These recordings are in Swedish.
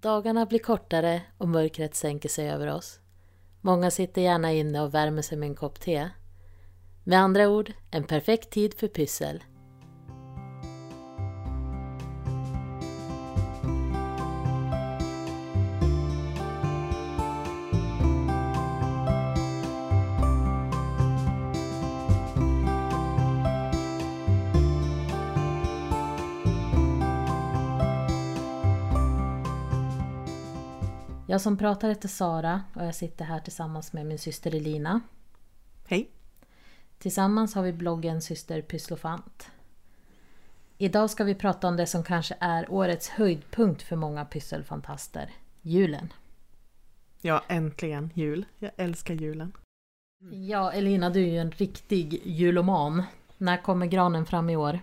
Dagarna blir kortare och mörkret sänker sig över oss. Många sitter gärna inne och värmer sig med en kopp te. Med andra ord, en perfekt tid för pyssel. Jag som pratar heter Sara och jag sitter här tillsammans med min syster Elina. Hej. Tillsammans har vi bloggen Syster Pysslofant. Idag ska vi prata om det som kanske är årets höjdpunkt för många pysselfantaster. Julen. Ja, äntligen jul. Jag älskar julen. Ja, Elina, du är ju en riktig juloman. När kommer granen fram i år?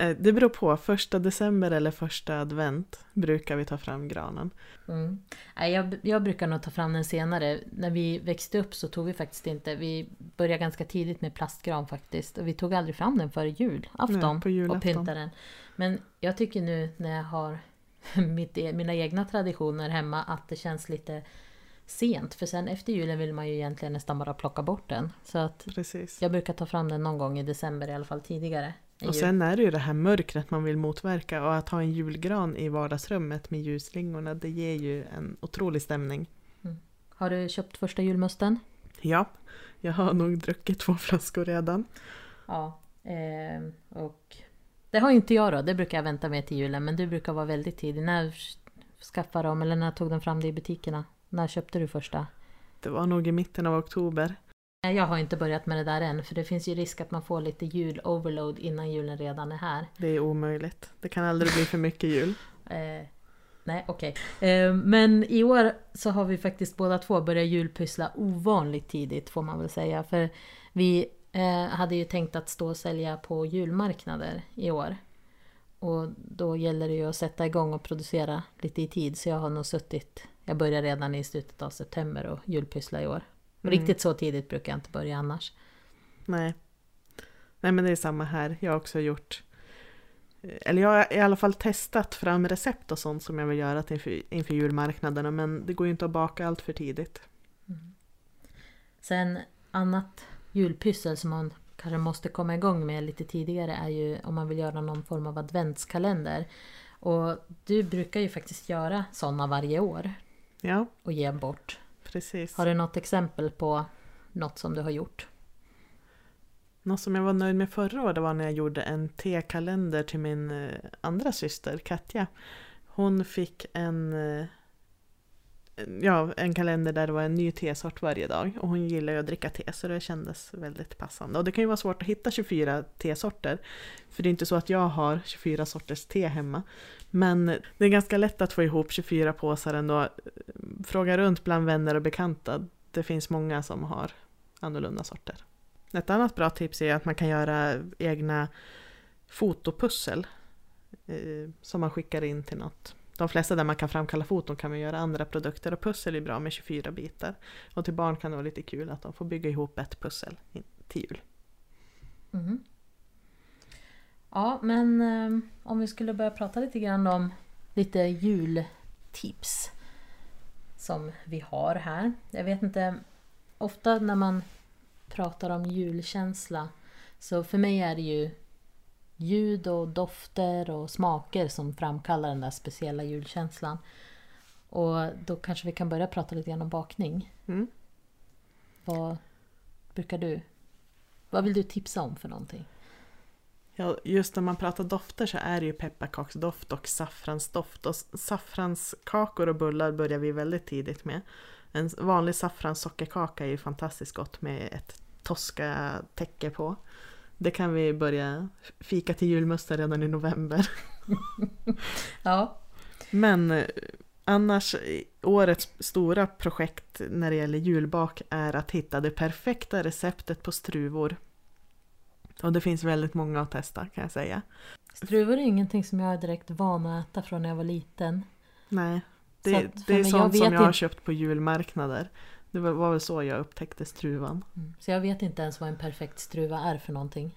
Eh, det beror på, första december eller första advent brukar vi ta fram granen. Mm. Jag, jag brukar nog ta fram den senare. När vi växte upp så tog vi faktiskt inte, vi började ganska tidigt med plastgran faktiskt. Och vi tog aldrig fram den före julafton Nej, och pyntade den. Men jag tycker nu när jag har mitt, e, mina egna traditioner hemma att det känns lite sent. För sen efter julen vill man ju egentligen nästan bara plocka bort den. Så att Precis. jag brukar ta fram den någon gång i december i alla fall tidigare. Och sen är det ju det här mörkret man vill motverka och att ha en julgran i vardagsrummet med ljusslingorna det ger ju en otrolig stämning. Mm. Har du köpt första julmusten? Ja, jag har nog druckit två flaskor redan. Ja, eh, och det har inte jag då, det brukar jag vänta med till julen men du brukar vara väldigt tidig. När skaffade de eller när tog de fram det i butikerna? När köpte du första? Det var nog i mitten av oktober. Jag har inte börjat med det där än för det finns ju risk att man får lite jul-overload innan julen redan är här. Det är omöjligt. Det kan aldrig bli för mycket jul. eh, nej, okej. Okay. Eh, men i år så har vi faktiskt båda två börjat julpyssla ovanligt tidigt får man väl säga. För vi eh, hade ju tänkt att stå och sälja på julmarknader i år. Och då gäller det ju att sätta igång och producera lite i tid. Så jag har nog suttit, jag börjar redan i slutet av september och julpyssla i år. Mm. Riktigt så tidigt brukar jag inte börja annars. Nej. Nej men det är samma här. Jag har också gjort eller jag har i alla fall testat fram recept och sånt som jag vill göra inför, inför julmarknaderna men det går ju inte att baka allt för tidigt. Mm. Sen annat julpyssel som man kanske måste komma igång med lite tidigare är ju om man vill göra någon form av adventskalender. Och du brukar ju faktiskt göra sådana varje år. Ja. Och ge bort. Precis. Har du något exempel på något som du har gjort? Något som jag var nöjd med förra året var när jag gjorde en tekalender till min eh, andra syster Katja. Hon fick en, eh, ja, en kalender där det var en ny tesort varje dag och hon gillar ju att dricka te så det kändes väldigt passande. Och det kan ju vara svårt att hitta 24 tesorter för det är inte så att jag har 24 sorters te hemma. Men det är ganska lätt att få ihop 24 påsar ändå. Fråga runt bland vänner och bekanta. Det finns många som har annorlunda sorter. Ett annat bra tips är att man kan göra egna fotopussel eh, som man skickar in till något. De flesta där man kan framkalla foton kan man göra andra produkter och pussel är bra med 24 bitar. Och till barn kan det vara lite kul att de får bygga ihop ett pussel till jul. Mm. Ja, men eh, om vi skulle börja prata lite grann om lite jultips som vi har här. Jag vet inte, ofta när man pratar om julkänsla så för mig är det ju ljud och dofter och smaker som framkallar den där speciella julkänslan. Och då kanske vi kan börja prata lite grann om bakning. Mm. Vad brukar du... Vad vill du tipsa om för någonting? Ja, just när man pratar dofter så är det ju pepparkaksdoft och saffransdoft. Och saffranskakor och bullar börjar vi väldigt tidigt med. En vanlig saffranssockerkaka är ju fantastiskt gott med ett Tosca-täcke på. Det kan vi börja fika till julmusten redan i november. ja. Men eh, annars, årets stora projekt när det gäller julbak är att hitta det perfekta receptet på struvor. Och det finns väldigt många att testa kan jag säga. Struvor är ingenting som jag är direkt van att äta från när jag var liten. Nej, det, det är sånt som jag har köpt på julmarknader. Det var, var väl så jag upptäckte struvan. Mm. Så jag vet inte ens vad en perfekt struva är för någonting.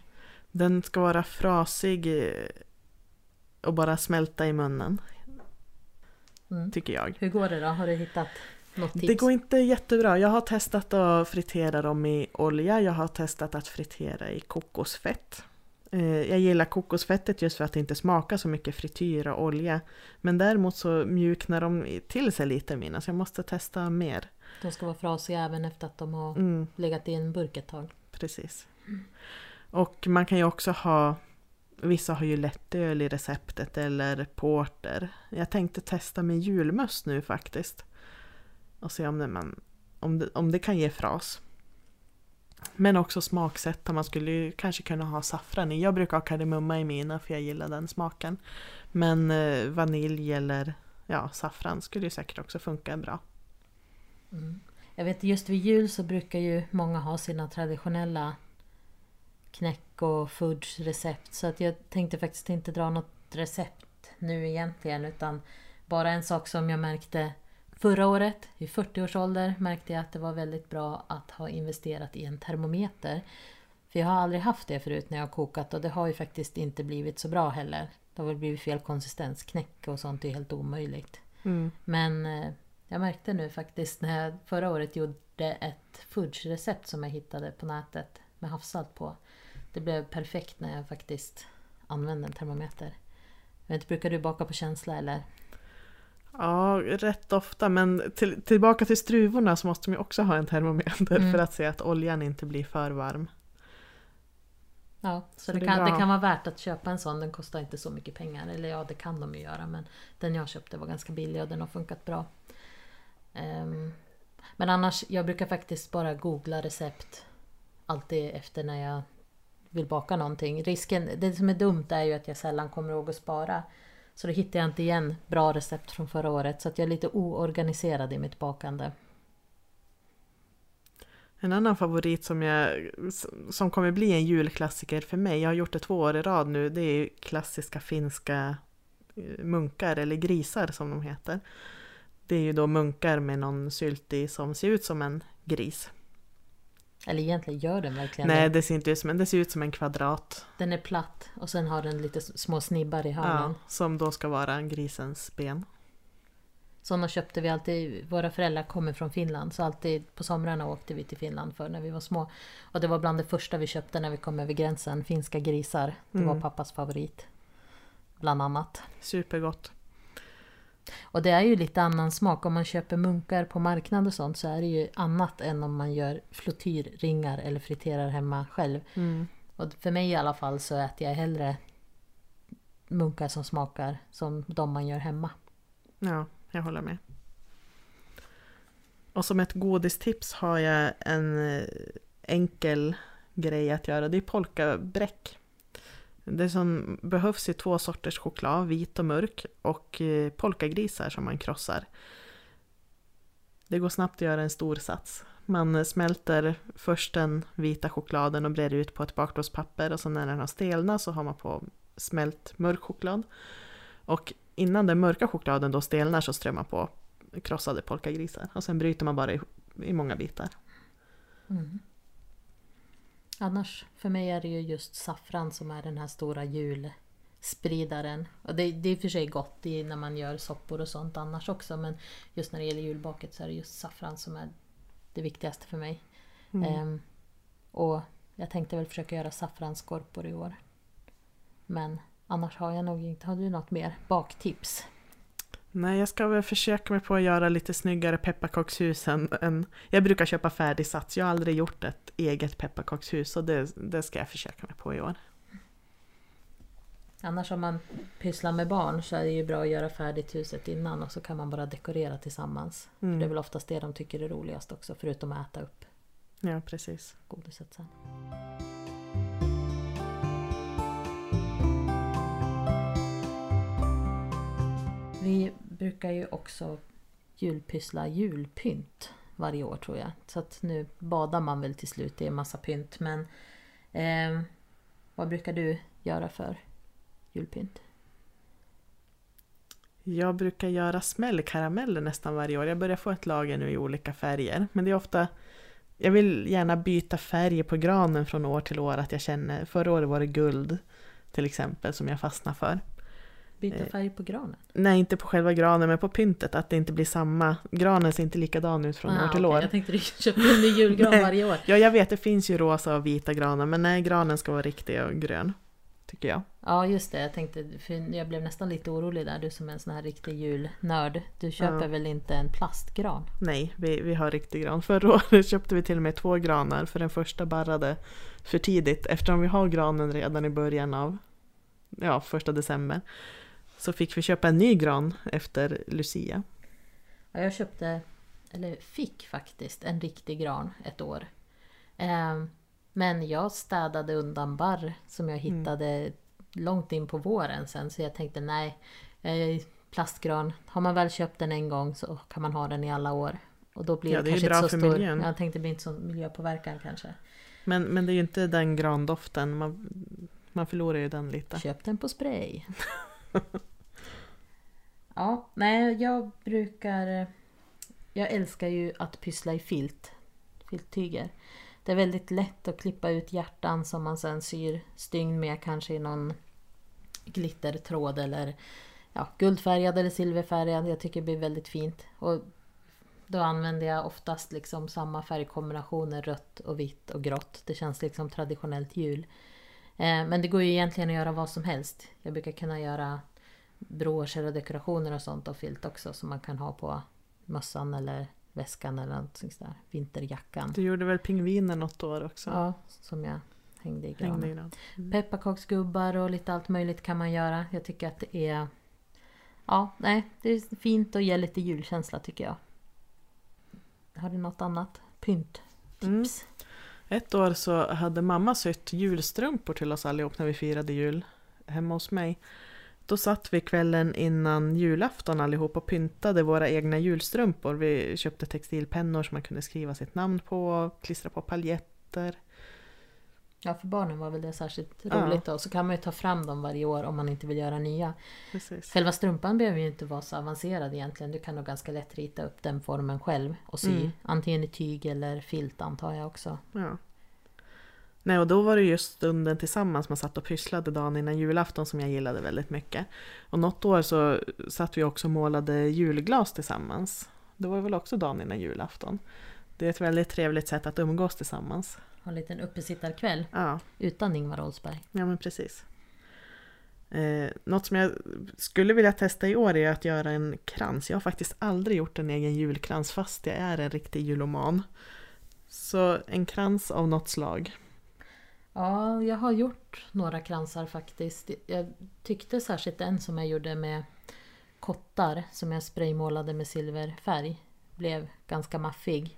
Den ska vara frasig och bara smälta i munnen. Mm. tycker jag. Hur går det då? Har du hittat något tips? Det går inte jättebra. Jag har testat att fritera dem i olja. Jag har testat att fritera i kokosfett. Eh, Jag gillar kokosfettet just för att det inte smakar så mycket frityr och olja. Men däremot så mjuknar de till sig lite mina så jag måste testa mer. De ska vara frasiga även efter att de har Mm, legat i en burk ett tag. precis. Och man kan ju också ha Vissa har ju lättöl i receptet eller porter. Jag tänkte testa med julmust nu faktiskt. Och se om det, man, om det, om det kan ge fras. Men också smaksätta. Man skulle ju kanske kunna ha saffran i. Jag brukar ha kardemumma i mina för jag gillar den smaken. Men eh, vanilj eller ja, saffran skulle ju säkert också funka bra. Mm. Jag vet just vid jul så brukar ju många ha sina traditionella knäck och fudge recept. Så att jag tänkte faktiskt inte dra något recept nu egentligen utan bara en sak som jag märkte förra året i 40 års ålder märkte jag att det var väldigt bra att ha investerat i en termometer. För jag har aldrig haft det förut när jag har kokat och det har ju faktiskt inte blivit så bra heller. Det har väl blivit fel konsistens. Knäck och sånt är helt omöjligt. Mm. Men eh, jag märkte nu faktiskt när jag förra året gjorde ett fudge-recept som jag hittade på nätet med havssalt på. Det blev perfekt när jag faktiskt använde en termometer. Jag vet inte, brukar du baka på känsla eller? Ja, rätt ofta. Men till, tillbaka till struvorna så måste man också ha en termometer Mm. för att se att oljan inte blir för varm. Ja, så, Så det, kan, det kan vara värt att köpa en sån. Den kostar inte så mycket pengar. Eller ja, det kan de ju göra. Men den jag köpte var ganska billig och den har funkat bra. Ehm, men annars, jag brukar faktiskt bara googla recept. Alltid efter när jag vill baka någonting. Risken, det som är dumt är ju att jag sällan kommer ihåg att spara. Så då hittar jag inte igen bra recept från förra året. Så att jag är lite oorganiserad i mitt bakande. En annan favorit som, jag, som kommer bli en julklassiker för mig, jag har gjort det två år i rad nu, det är klassiska finska eh, munkar eller grisar som de heter. Det är ju då munkar med någon sylt i som ser ut som en gris. Eller egentligen gör den verkligen Nej, det. ser inte ut som en, det ser ut som en kvadrat. Den är platt och sen har den lite små snibbar i hörnen. Ja, som då ska vara grisens ben. Sådana köpte vi alltid, våra föräldrar kommer från Finland så alltid på somrarna åkte vi till Finland för när vi var små. Och det var bland det första vi köpte när vi kom över gränsen, finska grisar. Det var Mm. pappas favorit. Bland annat. Supergott. Och det är ju lite annan smak, om man köper munkar på marknad och sånt så är det ju annat än om man gör flottyrringar eller friterar hemma själv. Mm. Och för mig i alla fall så äter jag hellre munkar som smakar som de man gör hemma. Ja, jag håller med. Och som ett godistips har jag en eh, enkel grej att göra. Det är polkabräck. Det som behövs är två sorters choklad, vit och mörk, och eh, polkagrisar som man krossar. Det går snabbt att göra en stor sats. Man smälter först den vita chokladen och breder ut på ett bakplåtspapper och sen när den har stelnat så har man på smält mörk choklad. Och innan den mörka chokladen då stelnar så strör man på krossade polkagrisar. Och sen bryter man bara i, i många bitar. Mm. Annars, för mig är det ju just saffran som är den här stora julspridaren. Och det, det är i och för sig gott i när man gör soppor och sånt annars också men just när det gäller julbaket så är det just saffran som är det viktigaste för mig. Mm. Ehm, och jag tänkte väl försöka göra saffransskorpor i år. Men annars har jag nog inte... Har du något mer baktips? Nej, jag ska väl försöka mig på att göra lite snyggare pepparkakshus än, än... Jag brukar köpa färdig sats. Jag har aldrig gjort ett eget pepparkakshus och det, det ska jag försöka mig på i år. Annars om man pysslar med barn så är det ju bra att göra färdigt huset innan och så kan man bara dekorera tillsammans. Det är Mm. väl oftast det de tycker är roligast också förutom att äta upp Ja, precis. godiset sen. Vi brukar ju också julpyssla julpynt varje år tror jag. Så att nu badar man väl till slut i en massa pynt. Men eh, vad brukar du göra för julpynt? Jag brukar göra smällkarameller nästan varje år. Jag börjar få ett lager nu i olika färger. Men det är ofta... Jag vill gärna byta färg på granen från år till år. Att jag känner... Förra året var det guld till exempel som jag fastnade för. Byta Eh, färg på granen? Nej, inte på själva granen men på pyntet. Att det inte blir samma. Granen ser inte likadan ut från Ah, år till okej, år. Jag tänkte du köpte en ny julgran Nej. varje år. Ja, jag vet det finns ju rosa och vita granar men nej, granen ska vara riktig och grön. Tycker jag. Ja just det, jag tänkte, för jag blev nästan lite orolig där. Du som är en sån här riktig julnörd. Du köper Ja. väl inte en plastgran? Nej, vi, vi har riktig gran. Förra året köpte vi till och med två granar för den första barrade för tidigt. Eftersom vi har granen redan i början av ja, första december. Så fick vi köpa en ny gran efter Lucia. Ja, jag köpte, eller fick faktiskt, en riktig gran ett år. Ehm, men jag städade undan barr som jag Mm. hittade långt in på våren sen. Så jag tänkte nej, eh, plastgran, har man väl köpt den en gång så kan man ha den i alla år. Och då blir Ja, det det kanske inte så stor... miljön. Jag tänkte det blir inte så miljöpåverkan kanske. Men, men det är ju inte den grandoften. Man, man förlorar ju den lite. Köp den på spray. ja, nej jag brukar... Eh, jag älskar ju att pyssla i filt. Filttyger. Det är väldigt lätt att klippa ut hjärtan som man sen syr stygn med kanske i någon glittertråd eller ja, guldfärgad eller silverfärgad. Jag tycker det blir väldigt fint. Och då använder jag oftast liksom samma färgkombinationer rött och vitt och grått. Det känns liksom traditionellt jul. Eh, Men det går ju egentligen att göra vad som helst. Jag brukar kunna göra broscher och dekorationer och sånt av filt också som man kan ha på mössan eller väskan eller något sånt där. Vinterjackan. Du gjorde väl pingviner något år också? Ja, som jag hängde i Hängde i granen. Mm. Pepparkaksgubbar och lite allt möjligt kan man göra. Jag tycker att det är... Ja, nej, det är fint och ger lite julkänsla tycker jag. Har du något annat pynttips? Mm. Ett år så hade mamma sytt julstrumpor till oss allihop när vi firade jul hemma hos mig. Då satt vi kvällen innan julafton allihop och pyntade våra egna julstrumpor. Vi köpte textilpennor som man kunde skriva sitt namn på, klistra på paljetter. Ja, för barnen var väl det särskilt Ja. roligt då. Så kan man ju ta fram dem varje år om man inte vill göra nya. Precis. Själva strumpan behöver ju inte vara så avancerad egentligen. Du kan nog ganska lätt rita upp den formen själv och sy. Mm. Antingen i tyg eller filt antar jag också. Ja. Nej, och då var det just stunden tillsammans man satt och pysslade dagen innan julafton som jag gillade väldigt mycket. Och något år så satt vi också och målade julglas tillsammans. Det var väl också dagen innan julafton. Det är ett väldigt trevligt sätt att umgås tillsammans. Ha en liten uppesittarkväll Ja, utan Ingvar Oldsberg. ja men precis. Eh, något som jag skulle vilja testa i år är att göra en krans. Jag har faktiskt aldrig gjort en egen julkrans fast jag är en riktig juloman. Så en krans av något slag. Ja, jag har gjort några kransar faktiskt. Jag tyckte särskilt en som jag gjorde med kottar som jag spraymålade med silverfärg. Blev ganska maffig.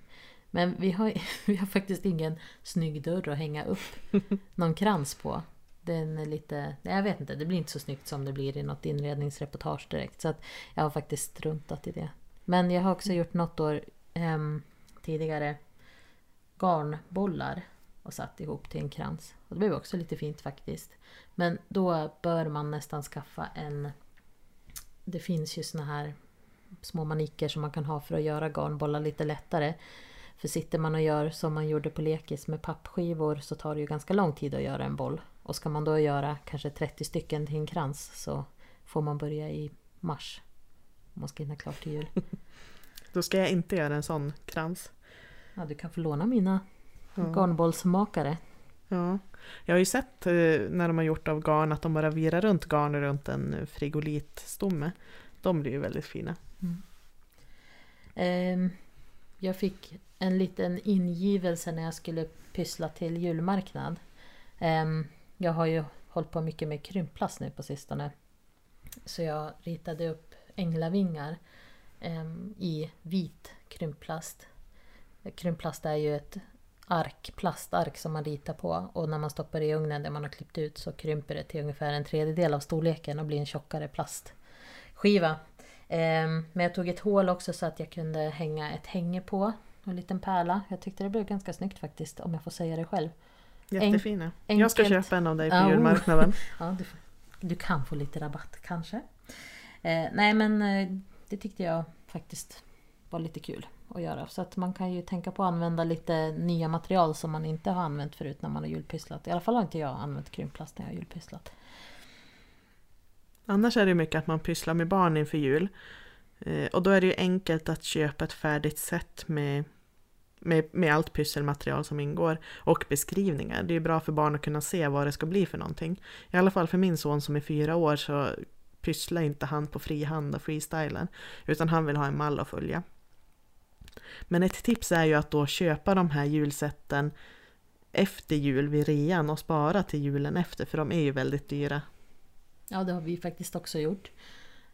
Men vi har, vi har faktiskt ingen snygg dörr att hänga upp någon krans på. Den är lite, jag vet inte, det blir inte så snyggt som det blir i något inredningsreportage direkt. Så att jag har faktiskt struntat i det. Men jag har också gjort något år ehm, tidigare garnbollar och satt ihop till en krans. Och det blev också lite fint faktiskt. Men då bör man nästan skaffa en... Det finns ju såna här små manicker som man kan ha för att göra garnbollar lite lättare. För sitter man och gör som man gjorde på lekis med pappskivor så tar det ju ganska lång tid att göra en boll. Och ska man då göra kanske 30 stycken till en krans så får man börja i mars. Om man ska hinna klart till jul. Då ska jag inte göra en sån krans. Ja, du kan få låna mina Garnbollsmakare. Ja. Jag har ju sett eh, när de har gjort av garn att de bara virar runt garn runt en eh, frigolitstomme. De blir ju väldigt fina. Ehm, Jag fick en liten ingivelse när jag skulle pyssla till julmarknad. Ehm, Jag har ju hållit på mycket med krympplast nu på sistone. Så jag ritade upp änglavingar ehm, i vit krympplast. Krympplast är ju ett ark, plastark som man ritar på och när man stoppar i ugnen där man har klippt ut så krymper det till ungefär en tredjedel av storleken och blir en tjockare plastskiva. Ehm, Men jag tog ett hål också så att jag kunde hänga ett hänge på. Och en liten pärla. Jag tyckte det blev ganska snyggt faktiskt om jag får säga det själv. Jättefina. jag ska enkelt. köpa en av dig på oh. julmarknaden. Ja, du, du kan få lite rabatt kanske. Eh, nej men eh, det tyckte jag faktiskt var lite kul att göra. Så att man kan ju tänka på att använda lite nya material som man inte har använt förut när man har julpysslat. I alla fall har inte jag använt krympplast när jag har julpysslat. Annars är det mycket att man pysslar med barn inför jul. Eh, och då är det ju enkelt att köpa ett färdigt set med, med, med allt pysselmaterial som ingår och beskrivningar. Det är bra för barn att kunna se vad det ska bli för någonting. I alla fall för min son som är fyra år så pysslar inte han på fri hand och freestylen utan han vill ha en mall att följa. Men ett tips är ju att då köpa de här julsätten efter jul vid rean och spara till julen efter för de är ju väldigt dyra. Ja, det har vi faktiskt också gjort.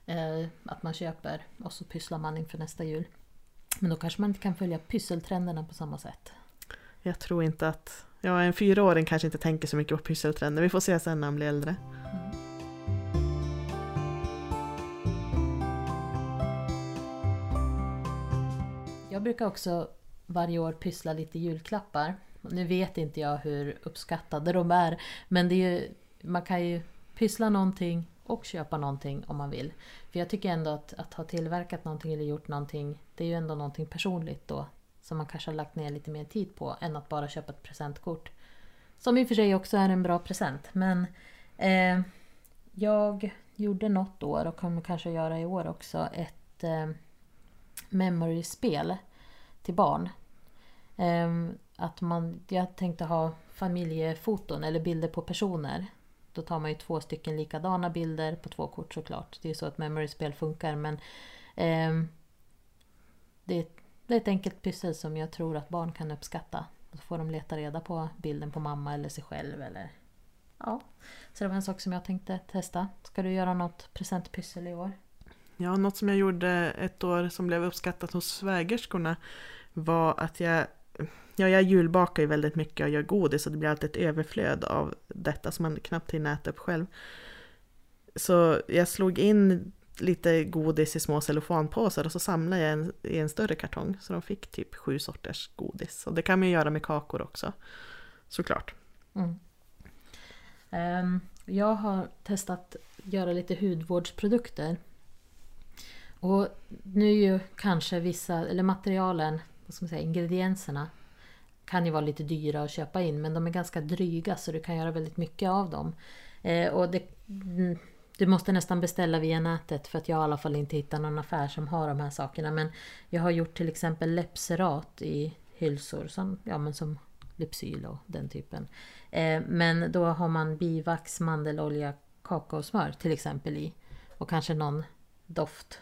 Eh, att man köper och så pysslar man inför nästa jul. Men då kanske man inte kan följa pysseltrenderna på samma sätt. Jag tror inte att... Ja, en fyraåring kanske inte tänker så mycket på pysseltrender. Vi får se sen när han blir äldre. Mm. Jag brukar också varje år pyssla lite julklappar. Nu vet inte jag hur uppskattade de är. Men det är ju, man kan ju pyssla någonting och köpa någonting om man vill. För jag tycker ändå att, att ha tillverkat någonting eller gjort någonting, det är ju ändå någonting personligt då. Som man kanske har lagt ner lite mer tid på än att bara köpa ett presentkort. Som i och för sig också är en bra present. Men eh, jag gjorde något år och kommer kanske göra i år också ett eh, memory-spel till barn. Ehm, att man, jag tänkte ha familjefoton eller bilder på personer då tar man ju två stycken likadana bilder på två kort såklart. Det är ju så att memory-spel funkar men eh, det, är, det är ett enkelt pyssel som jag tror att barn kan uppskatta. Då får de leta reda på bilden på mamma eller sig själv eller ja. Så det var en sak som jag tänkte testa. Ska du göra något presentpyssel i år? Ja, något som jag gjorde ett år som blev uppskattat hos svägerskorna var att jag Ja, jag julbakar ju väldigt mycket och gör godis och det blir alltid ett överflöd av detta som man knappt hinner äta upp själv. Så jag slog in lite godis i små cellofanpåsar och så samlade jag en, i en större kartong. Så de fick typ sju sorters godis. Och det kan man ju göra med kakor också. Såklart. Mm. Um, jag har testat göra lite hudvårdsprodukter. Och nu är ju kanske vissa, eller materialen, vad ska man säga, ingredienserna kan ju vara lite dyra att köpa in men de är ganska dryga så du kan göra väldigt mycket av dem. Eh, och det, mm, du måste nästan beställa via nätet för att jag i alla fall inte hittar någon affär som har de här sakerna. Men jag har gjort till exempel läppserat i hylsor som, ja, men som Lypsyl och den typen. Eh, men då har man bivax, mandelolja, kakaosmör till exempel i. Och kanske någon doft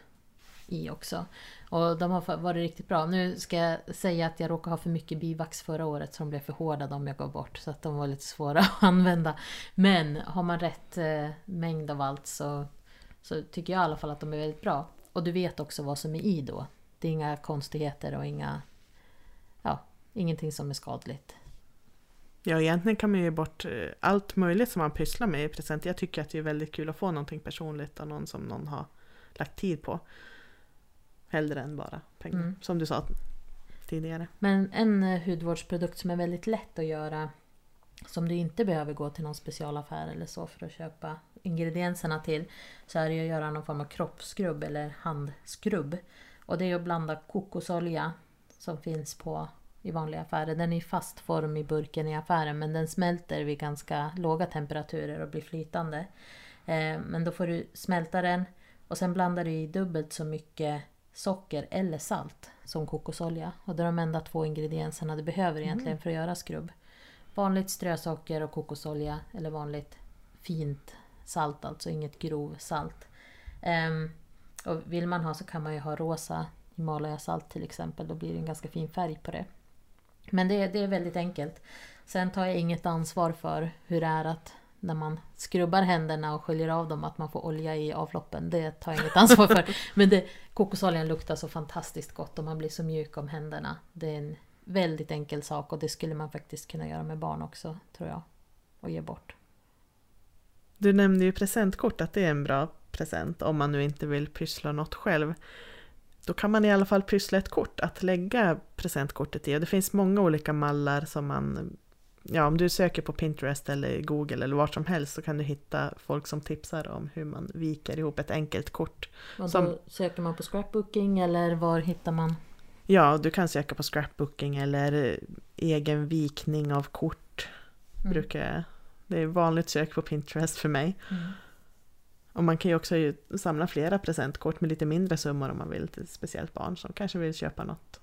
i också. Och de har varit riktigt bra. Nu ska jag säga att jag råkade ha för mycket bivax förra året så de blev för hårda de jag gav bort. Så att de var lite svåra att använda. Men har man rätt eh, mängd av allt så, så tycker jag i alla fall att de är väldigt bra. Och du vet också vad som är i då. Det är inga konstigheter och inga... Ja, ingenting som är skadligt. Ja, egentligen kan man ge bort eh, allt möjligt som man pysslar med i present. Jag tycker att det är väldigt kul att få någonting personligt av någon som någon har lagt tid på. Hellre än bara pengar. Mm. Som du sa tidigare. Men en eh, hudvårdsprodukt som är väldigt lätt att göra som du inte behöver gå till någon specialaffär eller så för att köpa ingredienserna till så är det att göra någon form av kroppsskrubb eller handskrubb. Och det är att blanda kokosolja som finns på i vanliga affärer. Den är i fast form i burken i affären men den smälter vid ganska låga temperaturer och blir flytande. Eh, men då får du smälta den och sen blandar du i dubbelt så mycket socker eller salt som kokosolja. Och det är de enda två ingredienserna du behöver egentligen mm. för att göra skrubb. Vanligt strösocker och kokosolja eller vanligt fint salt, alltså inget grovsalt. Um, och vill man ha så kan man ju ha rosa Himalaya-salt till exempel, då blir det en ganska fin färg på det. Men det, det är väldigt enkelt. Sen tar jag inget ansvar för hur det är att när man skrubbar händerna och sköljer av dem att man får olja i avloppen. Det tar jag inget ansvar för. Men det, kokosoljan luktar så fantastiskt gott och man blir så mjuk om händerna. Det är en väldigt enkel sak och det skulle man faktiskt kunna göra med barn också, tror jag. Och ge bort. Du nämnde ju presentkort, att det är en bra present om man nu inte vill pyssla något själv. Då kan man i alla fall pyssla ett kort att lägga presentkortet i. Och det finns många olika mallar som man ja, om du söker på Pinterest eller Google eller vart som helst så kan du hitta folk som tipsar om hur man viker ihop ett enkelt kort. Och som, söker man på scrapbooking eller var hittar man? Ja, du kan söka på scrapbooking eller egen vikning av kort. Mm. Brukar jag. Det är vanligt sök på Pinterest för mig. Mm. Och man kan ju också samla flera presentkort med lite mindre summor om man vill till ett speciellt barn som kanske vill köpa något,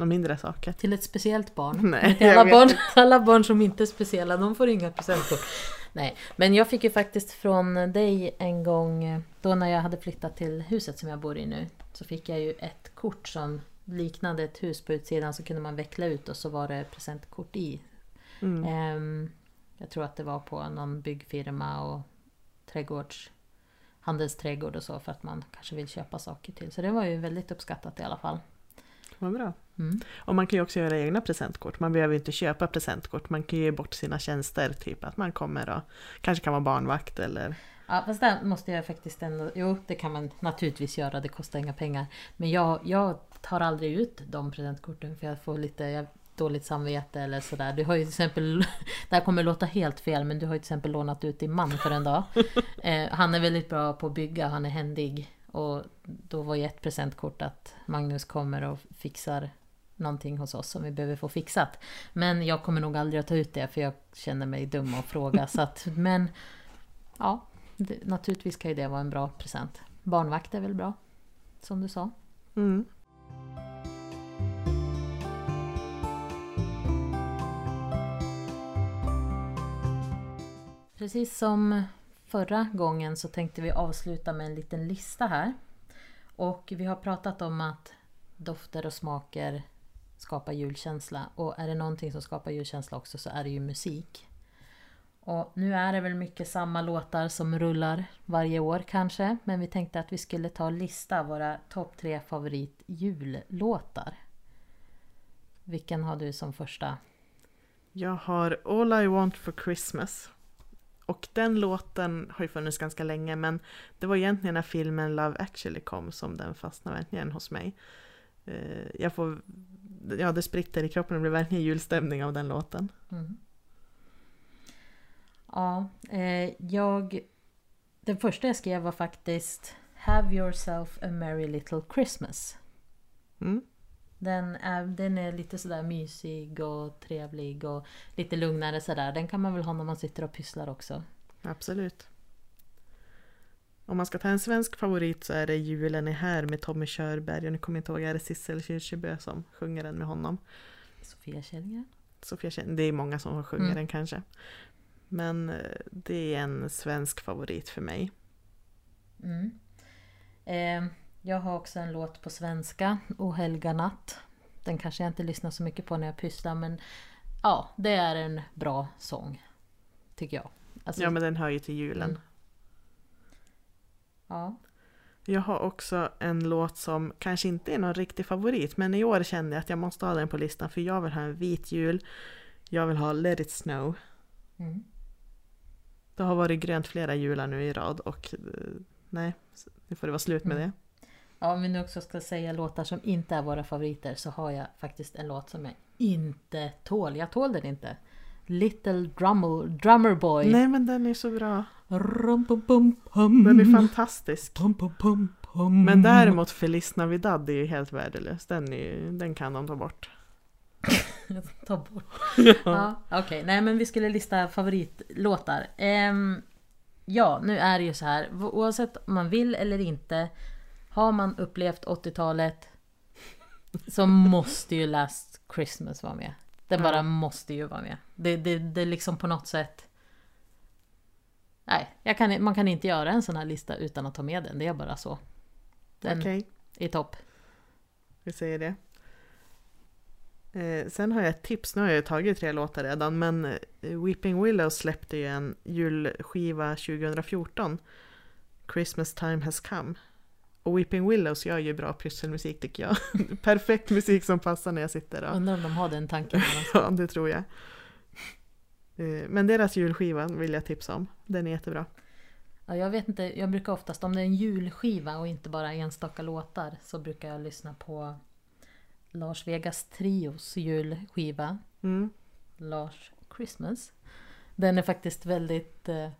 några mindre saker. Till ett speciellt barn. Nej, Till alla, barn, alla barn som inte är speciella, de får inga presentkort. Nej, men jag fick ju faktiskt från dig en gång, då när jag hade flyttat till huset som jag bor i nu, så fick jag ju ett kort som liknade ett hus på utsidan, så kunde man veckla ut och så var det presentkort i. Mm. Ehm, jag tror att det var på någon byggfirma och trädgårds handelsträdgård och så för att man kanske vill köpa saker till. Så det var ju väldigt uppskattat i alla fall. Vad bra. Mm. Och man kan ju också göra egna presentkort. Man behöver ju inte köpa presentkort. Man kan ju ge bort sina tjänster. Typ att man kommer och kanske kan vara barnvakt eller... Ja, fast där måste jag faktiskt ändå... Jo, det kan man naturligtvis göra. Det kostar inga pengar. Men jag, jag tar aldrig ut de presentkorten för jag får lite jag, dåligt samvete eller sådär. Du har ju till exempel... Det här kommer låta helt fel men du har ju till exempel lånat ut din man för en dag. Eh, han är väldigt bra på att bygga, han är händig. Och då var ju ett presentkort att Magnus kommer och fixar någonting hos oss som vi behöver få fixat. Men jag kommer nog aldrig att ta ut det för jag känner mig dum och fråga. så att, men ja, det, naturligtvis kan ju det vara en bra present. Barnvakt är väl bra? Som du sa. Mm. Precis som förra gången så tänkte vi avsluta med en liten lista här. Och vi har pratat om att dofter och smaker skapar julkänsla. Och är det någonting som skapar julkänsla också så är det ju musik. Och nu är det väl mycket samma låtar som rullar varje år kanske. Men vi tänkte att vi skulle ta och lista våra topp tre favorit jullåtar. Vilken har du som första? Jag har All I Want For Christmas. Och den låten har ju funnits ganska länge men det var egentligen när filmen Love actually kom som den fastnade verkligen hos mig. Eh, Jag får, ja det spritter i kroppen, det blir verkligen julstämning av den låten. Mm. Ja, eh, jag... Den första jag skrev var faktiskt Have yourself a merry little Christmas. Mm. Den är, den är lite sådär mysig och trevlig och lite lugnare sådär. Den kan man väl ha när man sitter och pysslar också. Absolut. Om man ska ta en svensk favorit så är det Julen är här med Tommy Körberg. Och nu kommer jag inte ihåg, är det Sissel Kyrkjebø som sjunger den med honom? Sofia Källgren. Sofia Kjell- det är många som sjunger Mm. den kanske. Men eh, det är en svensk favorit för mig. Mm. Eh, jag har också en låt på svenska, O helga natt. Den kanske jag inte lyssnar så mycket på när jag pysslar men ja, det är en bra sång. Tycker jag. Alltså, Ja men den hör ju till julen. Mm. ja. Jag har också en låt som kanske inte är någon riktig favorit men i år kände jag att jag måste ha den på listan för jag vill ha en vit jul. Jag vill ha Let it snow. Mm. Det har varit grönt flera jular nu i rad och eh, nej, nu får det vara slut med Mm. det. Ja, om vi nu också ska säga låtar som inte är våra favoriter så har jag faktiskt en låt som jag inte tål. Jag tål den inte. Little Drummer, drummer Boy. Nej men den är så bra. Rum, pum, pum, pum. Den är fantastisk. Men däremot Feliz Navidad är ju helt värdelös. Den, är, den kan de ta bort. Ta bort. Ja, Okej, nej men vi skulle lista favoritlåtar. Ehm, ja, nu är det ju så här. Oavsett om man vill eller inte. Har man upplevt 80-talet så måste ju Last Christmas vara med. Den bara måste ju vara med. Det, det, det är liksom på något sätt... Nej, kan, man kan inte göra en sån här lista utan att ta med den. Det är bara så. Den Okej, är topp. vi säger det. Eh, sen har jag ett tips, nu har jag ju tagit tre låtar redan, men eh, Weeping Willows släppte ju en julskiva 2014. Christmas time has come. Och Weeping Willows gör ju bra pysselmusik tycker jag. Perfekt musik som passar när jag sitter och... Undrar om de har den tanken. Ja, det tror jag. Eh, Men deras julskiva vill jag tipsa om. Den är jättebra. Ja, jag vet inte, jag brukar oftast om det är en julskiva och inte bara enstaka låtar så brukar jag lyssna på Lars Vegas Trios julskiva Mm. Lars Christmas. Den är faktiskt väldigt, eh,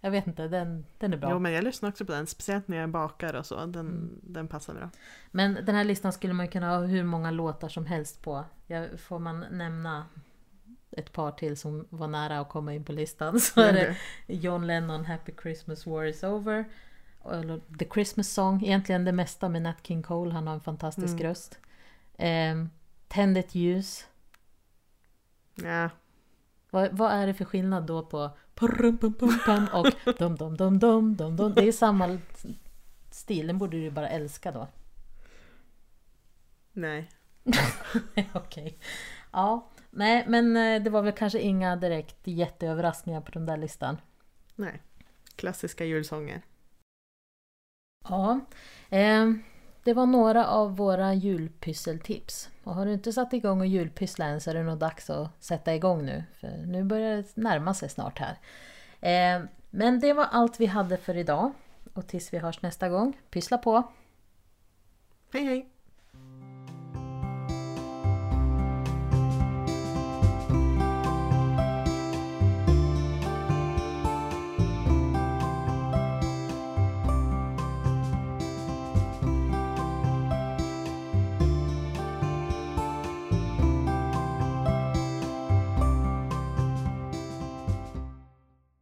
jag vet inte, den, den är bra. Jo, men jag lyssnar också på den, speciellt när jag bakar och så. Den, Mm. den passar bra. Men den här listan skulle man kunna ha hur många låtar som helst på. Jag, får man nämna ett par till som var nära att komma in på listan. Så är det John Lennon Happy Christmas War is over. Eller The Christmas Song, egentligen det mesta med Nat King Cole, han har en fantastisk Mm. röst. Um, Tänd ett ljus. Ja, Vad, vad är det för skillnad då på pum, pum, pum, pum och dum, dum, dum, dum, dum, dum. Det är samma stil, den borde du ju bara älska då. nej. Okej. Ja, nej men eh, det var väl kanske inga direkt jätteöverraskningar på den där listan. Nej. Klassiska julsånger. Ja, eh, det var några av våra julpysseltips. Och har du inte satt igång och julpyssla än så är det nog dags att sätta igång nu. För nu börjar det närma sig snart här. Eh, men det var allt vi hade för idag. Och tills vi hörs nästa gång, pyssla på! Hej hej!